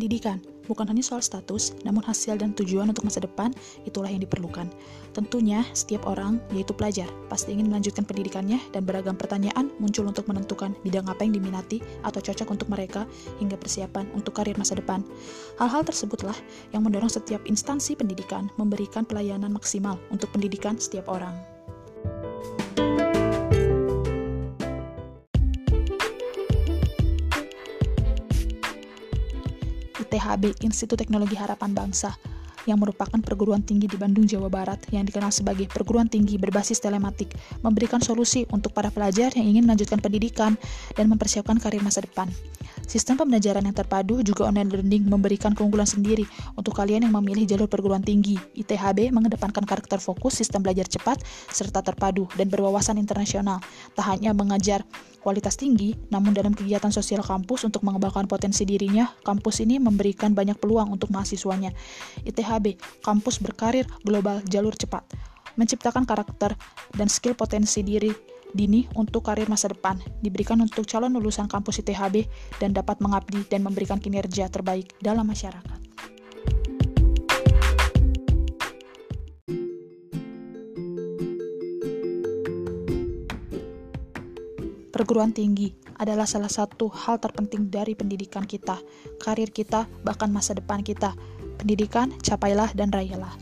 Pendidikan bukan hanya soal status, namun hasil dan tujuan untuk masa depan itulah yang diperlukan. Tentunya, setiap orang, yaitu pelajar, pasti ingin melanjutkan pendidikannya dan beragam pertanyaan muncul untuk menentukan bidang apa yang diminati atau cocok untuk mereka hingga persiapan untuk karir masa depan. Hal-hal tersebutlah yang mendorong setiap instansi pendidikan memberikan pelayanan maksimal untuk pendidikan setiap orang. ITHB Institut Teknologi Harapan Bangsa yang merupakan perguruan tinggi di Bandung, Jawa Barat yang dikenal sebagai perguruan tinggi berbasis telematik, memberikan solusi untuk para pelajar yang ingin melanjutkan pendidikan dan mempersiapkan karir masa depan. Sistem pembelajaran yang terpadu juga online learning memberikan keunggulan sendiri untuk kalian yang memilih jalur perguruan tinggi. ITHB mengedepankan karakter fokus, sistem belajar cepat, serta terpadu dan berwawasan internasional. Tak hanya mengajar kualitas tinggi, namun dalam kegiatan sosial kampus untuk mengembangkan potensi dirinya, kampus ini memberikan banyak peluang untuk mahasiswanya. ITHB, kampus berkarir global jalur cepat, menciptakan karakter dan skill potensi diri dini untuk karir masa depan, diberikan untuk calon lulusan kampus ITHB dan dapat mengabdi dan memberikan kinerja terbaik dalam masyarakat. Perguruan tinggi adalah salah satu hal terpenting dari pendidikan kita, karir kita, bahkan masa depan kita. Pendidikan, capailah dan rayalah.